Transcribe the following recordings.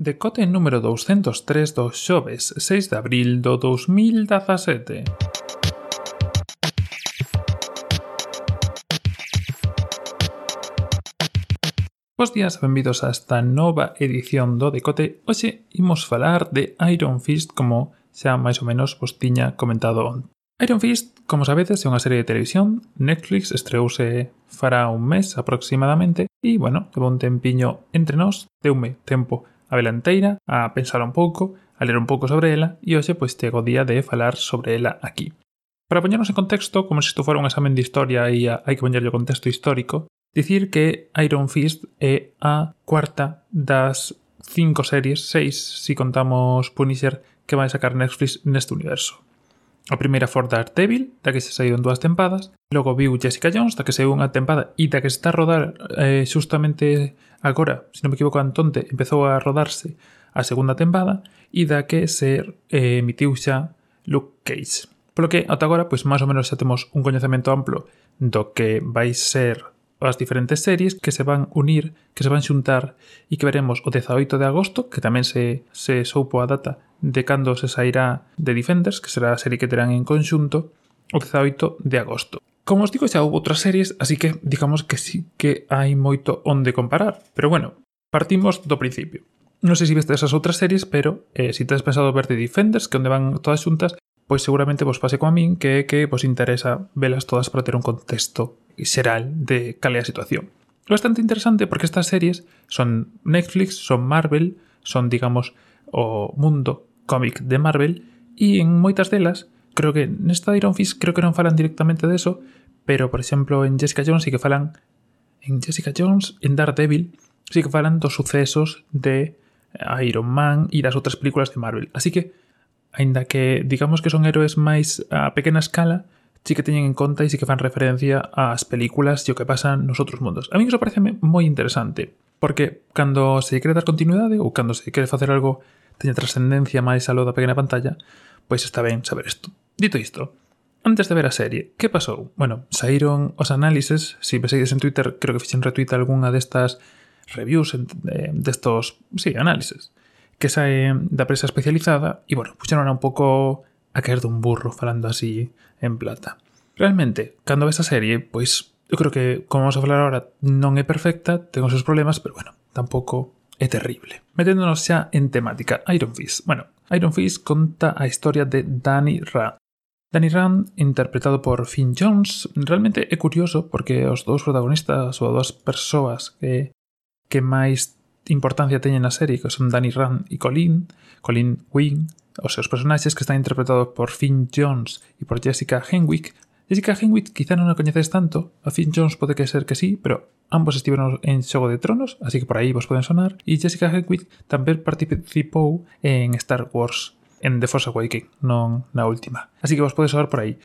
Decote número 203 do xoves 6 de abril do 2017. Bos días, benvidos a esta nova edición do Decote. Hoxe imos falar de Iron Fist como xa máis ou menos vos tiña comentado onte. Iron Fist, como sabedes, é unha serie de televisión. Netflix estreouse fará un mes aproximadamente e, bueno, levou un tempiño entre nós, deume tempo a velanteira, a pensar un pouco, a ler un pouco sobre ela e hoxe pois tego o día de falar sobre ela aquí. Para poñernos en contexto, como se isto fora un examen de historia e hai que poñerlle o contexto histórico, dicir que Iron Fist é a cuarta das cinco series, seis, se si contamos Punisher, que vai sacar Netflix neste universo. A primeira for Daredevil, da que se saíron dúas tempadas, logo viu Jessica Jones, da que saiu unha tempada e da que se está a rodar eh, justamente agora, se non me equivoco Antonte, empezou a rodarse a segunda tempada e da que se eh, emitiu xa Luke Cage. Polo que, ata agora, pois máis ou menos xa temos un coñecemento amplo do que vai ser as diferentes series que se van unir, que se van xuntar e que veremos o 18 de agosto, que tamén se, se soupo a data de cando se sairá de Defenders, que será a serie que terán en conxunto, o 18 de agosto. Como os digo, xa houve outras series, así que digamos que sí que hai moito onde comparar. Pero bueno, partimos do principio. Non sei se viste esas outras series, pero eh, se si tens pensado ver The Defenders, que onde van todas xuntas, pois seguramente vos pase coa min que é que vos interesa velas todas para ter un contexto será de calidad situación. Bastante interesante porque estas series son Netflix, son Marvel, son, digamos, o mundo cómic de Marvel e en moitas delas, creo que nesta Iron Fist creo que non falan directamente de eso, pero por exemplo en Jessica Jones sí que falan en Jessica Jones, en Daredevil, sí que falan dos sucesos de Iron Man e das outras películas de Marvel. Así que, aínda que digamos que son héroes máis a pequena escala, sí que teñen en conta e sí que fan referencia ás películas e o que pasan nos outros mundos. A mí iso parece moi interesante, porque cando se quere dar continuidade ou cando se quere facer algo teña trascendencia máis aló da pequena pantalla, pois está ben saber isto. Dito isto, antes de ver a serie, que pasou? Bueno, saíron os análises, se si me seguides en Twitter, creo que fixen retweet algunha destas reviews eh, destos, de sí, análises, que saen da presa especializada, e bueno, puxeron un pouco a caer dun burro falando así en plata. Realmente, cando ves a serie, pois eu creo que, como vamos a falar agora, non é perfecta, ten os seus problemas, pero bueno, tampouco é terrible. Meténdonos xa en temática, Iron Fist. Bueno, Iron Fist conta a historia de Danny Rand. Danny Rand, interpretado por Finn Jones, realmente é curioso porque os dous protagonistas ou as dúas persoas que, que máis importancia teñen na serie, que son Danny Rand e Colin, Colin Wing, os seus personaxes que están interpretados por Finn Jones e por Jessica Henwick. Jessica Henwick quizá non a coñeces tanto, a Finn Jones pode que ser que sí, pero ambos estiveron en Xogo de Tronos, así que por aí vos poden sonar, e Jessica Henwick tamén participou en Star Wars en The Force Awakens, non na última. Así que vos podes sonar por aí.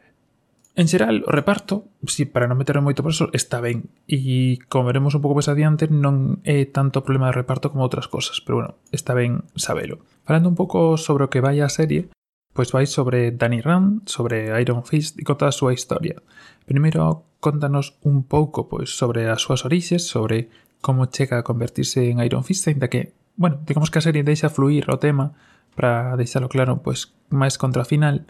En xeral, o reparto, si para non meter moito preso, está ben. E como veremos un pouco máis adiante, non é tanto problema de reparto como outras cosas, pero bueno, está ben sabelo. Falando un pouco sobre o que vai a serie, pois vai sobre Danny Rand, sobre Iron Fist e conta a súa historia. Primeiro, contanos un pouco pois sobre as súas orixes, sobre como chega a convertirse en Iron Fist, ainda que, bueno, digamos que a serie deixa fluir o tema para deixalo claro pois máis contra a final,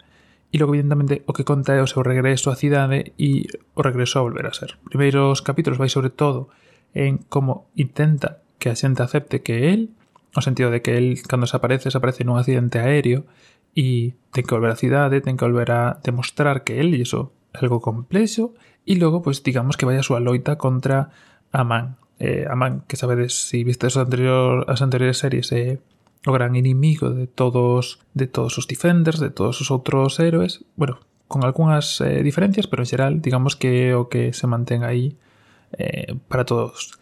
E logo, evidentemente, o que conta é o seu regreso á cidade e o regreso a volver a ser. Primeiros capítulos vai sobre todo en como intenta que a xente acepte que é él, no sentido de que él, cando se aparece, se aparece nun accidente aéreo e ten que volver á cidade, ten que volver a demostrar que él, e iso é algo complexo, e logo, pois, pues, digamos que vai a súa loita contra Amán. Eh, Amán, que sabedes, se si viste as, anterior, as anteriores series, é... Eh, o gran inimigo de todos de todos os Defenders, de todos os outros héroes, bueno, con algunhas eh, diferencias, pero en xeral digamos que o que se mantén aí eh, para todos.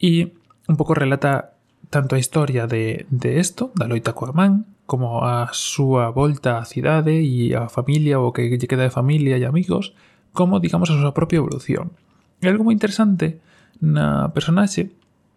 E un pouco relata tanto a historia de, de esto, da loita coa man, como a súa volta á cidade e a familia, o que lle queda de familia e amigos, como, digamos, a súa propia evolución. E algo moi interesante na personaxe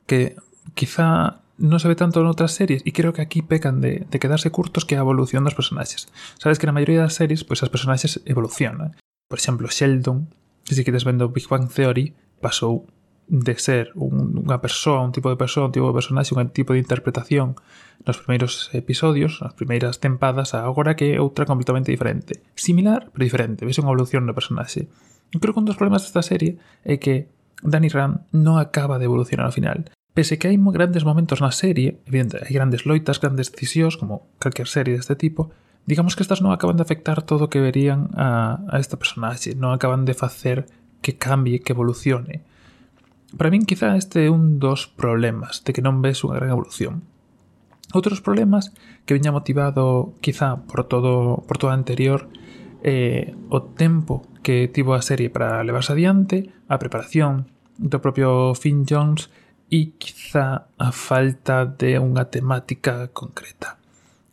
que quizá no se ve tanto en otras series y creo que aquí pecan de, de quedarse curtos que a evolución dos personajes. Sabes que en la mayoría de las series, pues los personaxes evolucionan. Por exemplo, Sheldon, se si queres vendo Big Bang Theory, pasou de ser un, unha persoa, un tipo de persoa, un tipo de personaxe, un tipo de interpretación nos primeiros episodios, nas primeiras tempadas, agora que é outra completamente diferente. Similar, pero diferente. Ves unha evolución do personaxe. Creo que un dos problemas desta serie é que Danny Rand non acaba de evolucionar ao final. Pese que hai grandes momentos na serie, evidente, hai grandes loitas, grandes decisións, como calquer serie deste tipo, digamos que estas non acaban de afectar todo o que verían a, a esta personaxe, non acaban de facer que cambie, que evolucione. Para min, quizá este é un dos problemas de que non ves unha gran evolución. Outros problemas que viña motivado quizá por todo por todo anterior eh, o tempo que tivo a serie para levarse adiante, a preparación do propio Finn Jones e quizá a falta de unha temática concreta.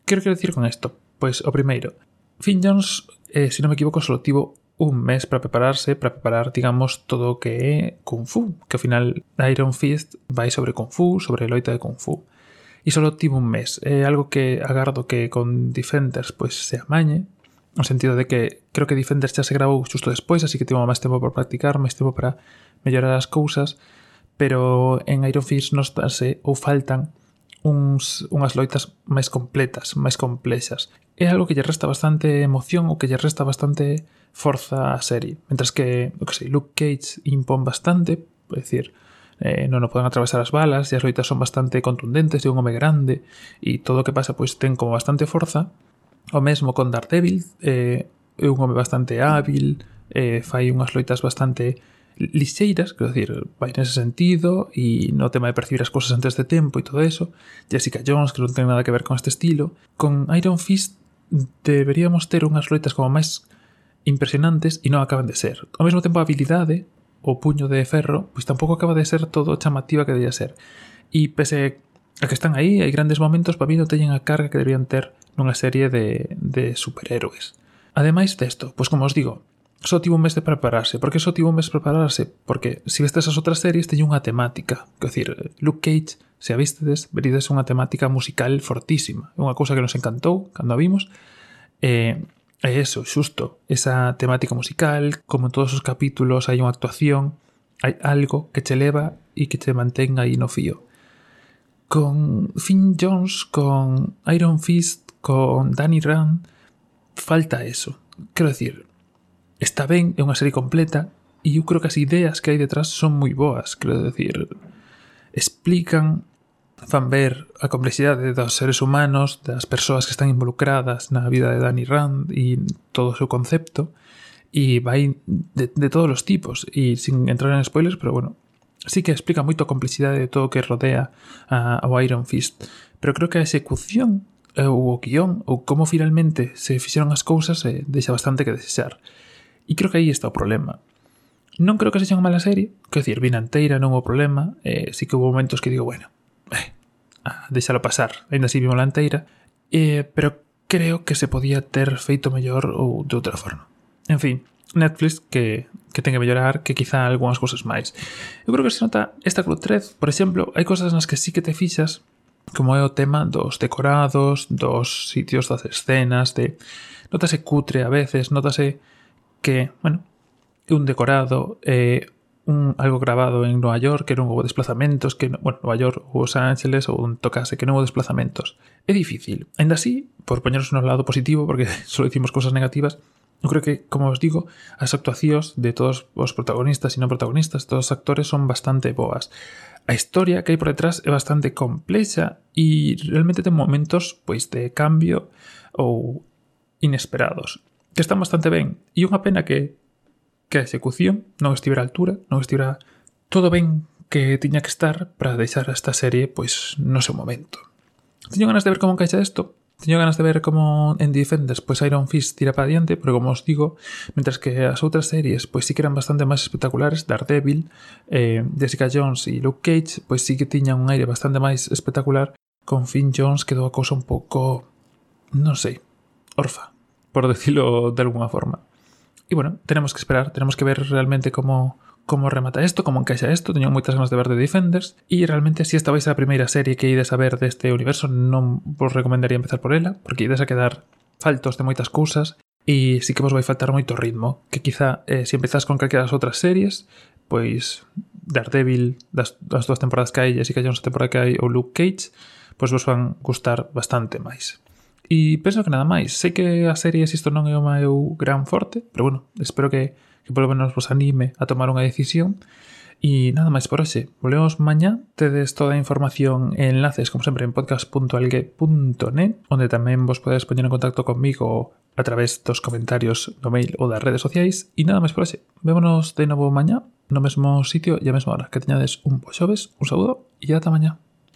Que quero decir con isto? Pois o primeiro, Finn Jones, eh, se non me equivoco, só tivo un mes para prepararse, para preparar, digamos, todo o que é Kung Fu, que ao final Iron Fist vai sobre Kung Fu, sobre loita de Kung Fu. E só tivo un mes. É algo que agardo que con Defenders pois se amañe, no sentido de que creo que Defenders xa se grabou xusto despois, así que tivo máis tempo para practicar, máis tempo para mellorar as cousas, pero en Iron Fist nos danse ou faltan uns, unhas loitas máis completas, máis complexas. É algo que lle resta bastante emoción ou que lle resta bastante forza a serie. Mientras que, o que sei, Luke Cage impón bastante, é dicir, eh, non o poden atravesar as balas e as loitas son bastante contundentes de un home grande e todo o que pasa pois ten como bastante forza o mesmo con Daredevil eh, é un home bastante hábil eh, fai unhas loitas bastante lixeiras, quero dicir, vai nese sentido e no tema de percibir as cousas antes de tempo e todo eso, Jessica Jones, que non ten nada que ver con este estilo, con Iron Fist deberíamos ter unhas loitas como máis impresionantes e non acaban de ser. Ao mesmo tempo a habilidade, o puño de ferro, pois tampouco acaba de ser todo chamativa que debía ser. E pese a que están aí, hai grandes momentos, para mí non teñen a carga que deberían ter nunha serie de, de superhéroes. Ademais desto, pois como os digo, só tivo un mes de prepararse. Por que só tivo un mes de prepararse? Porque se si vistes as outras series teñen unha temática. Quer decir, Luke Cage, se a vistedes, verides unha temática musical fortísima. É unha cousa que nos encantou cando a vimos. E eh, é eso, xusto. Esa temática musical, como en todos os capítulos hai unha actuación, hai algo que te leva e que te mantén aí no fío. Con Finn Jones, con Iron Fist, con Danny Rand, falta eso. Quero decir, está ben, é unha serie completa e eu creo que as ideas que hai detrás son moi boas, quero decir. Explican fan ver a complexidade dos seres humanos, das persoas que están involucradas na vida de Danny Rand e todo o seu concepto e vai de, de todos os tipos e sin entrar en spoilers, pero bueno sí que explica moito a complexidade de todo o que rodea a, ao Iron Fist. Pero creo que a execución eh, ou o guión ou como finalmente se fixeron as cousas eh, deixa bastante que desexar. E creo que aí está o problema. Non creo que sexa unha mala serie, que decir, vina inteira, non o problema, eh, sí que houve momentos que digo, bueno, eh, ah, deixalo pasar, ainda así vimos la inteira, eh, pero creo que se podía ter feito mellor ou de outra forma. En fin, Netflix que, que ten que mellorar, que quizá algunhas cousas máis. Eu creo que se nota esta Club 3, por exemplo, hai cousas nas que sí que te fixas, como é o tema dos decorados, dos sitios das escenas, de notase cutre a veces, notase que, bueno, un decorado eh, un, algo grabado en Nova York que non houve desplazamentos, que, bueno, Nova York ou Los Ángeles ou un tocase que non houve desplazamentos. É difícil. Ainda así, por poñeros no lado positivo, porque só dicimos cosas negativas, eu creo que, como os digo, as actuacións de todos os protagonistas e non protagonistas, todos os actores son bastante boas. A historia que hai por detrás é bastante complexa e realmente ten momentos pois de cambio ou inesperados que están bastante ben. E unha pena que que a execución non estivera a altura, non estivera todo ben que tiña que estar para deixar esta serie pois no seu momento. Teño ganas de ver como encaixa isto. Teño ganas de ver como en Defenders pois Iron Fist tira para diante, pero como os digo, mentras que as outras series pois sí que eran bastante máis espectaculares, Daredevil, eh, Jessica Jones e Luke Cage, pois sí que tiñan un aire bastante máis espectacular, con Finn Jones quedou a cousa un pouco, non sei, orfa por decirlo de alguna forma. Y bueno, tenemos que esperar, tenemos que ver realmente cómo, como remata isto, como encaixa isto, teño moitas ganas de ver The Defenders e realmente se si esta vais a primeira serie que ides a ver deste universo non vos recomendaría empezar por ela porque ides a quedar faltos de moitas cousas e sí si que vos vai faltar moito ritmo que quizá eh, se si empezás con calquera das outras series pois Daredevil das, das dúas temporadas que hai Jessica Jones a temporada que hai ou Luke Cage pois vos van gustar bastante máis E penso que nada máis. Sei que a serie isto non é o meu gran forte, pero bueno, espero que, que polo menos vos anime a tomar unha decisión. E nada máis por hoxe. Volvemos mañá. Tedes toda a información e enlaces, como sempre, en podcast.algue.net, onde tamén vos podedes poñer en contacto comigo a través dos comentarios do mail ou das redes sociais. E nada máis por hoxe. Vémonos de novo mañá, no mesmo sitio e a mesma hora. Que teñades un bo xoves, un saúdo e ata mañá.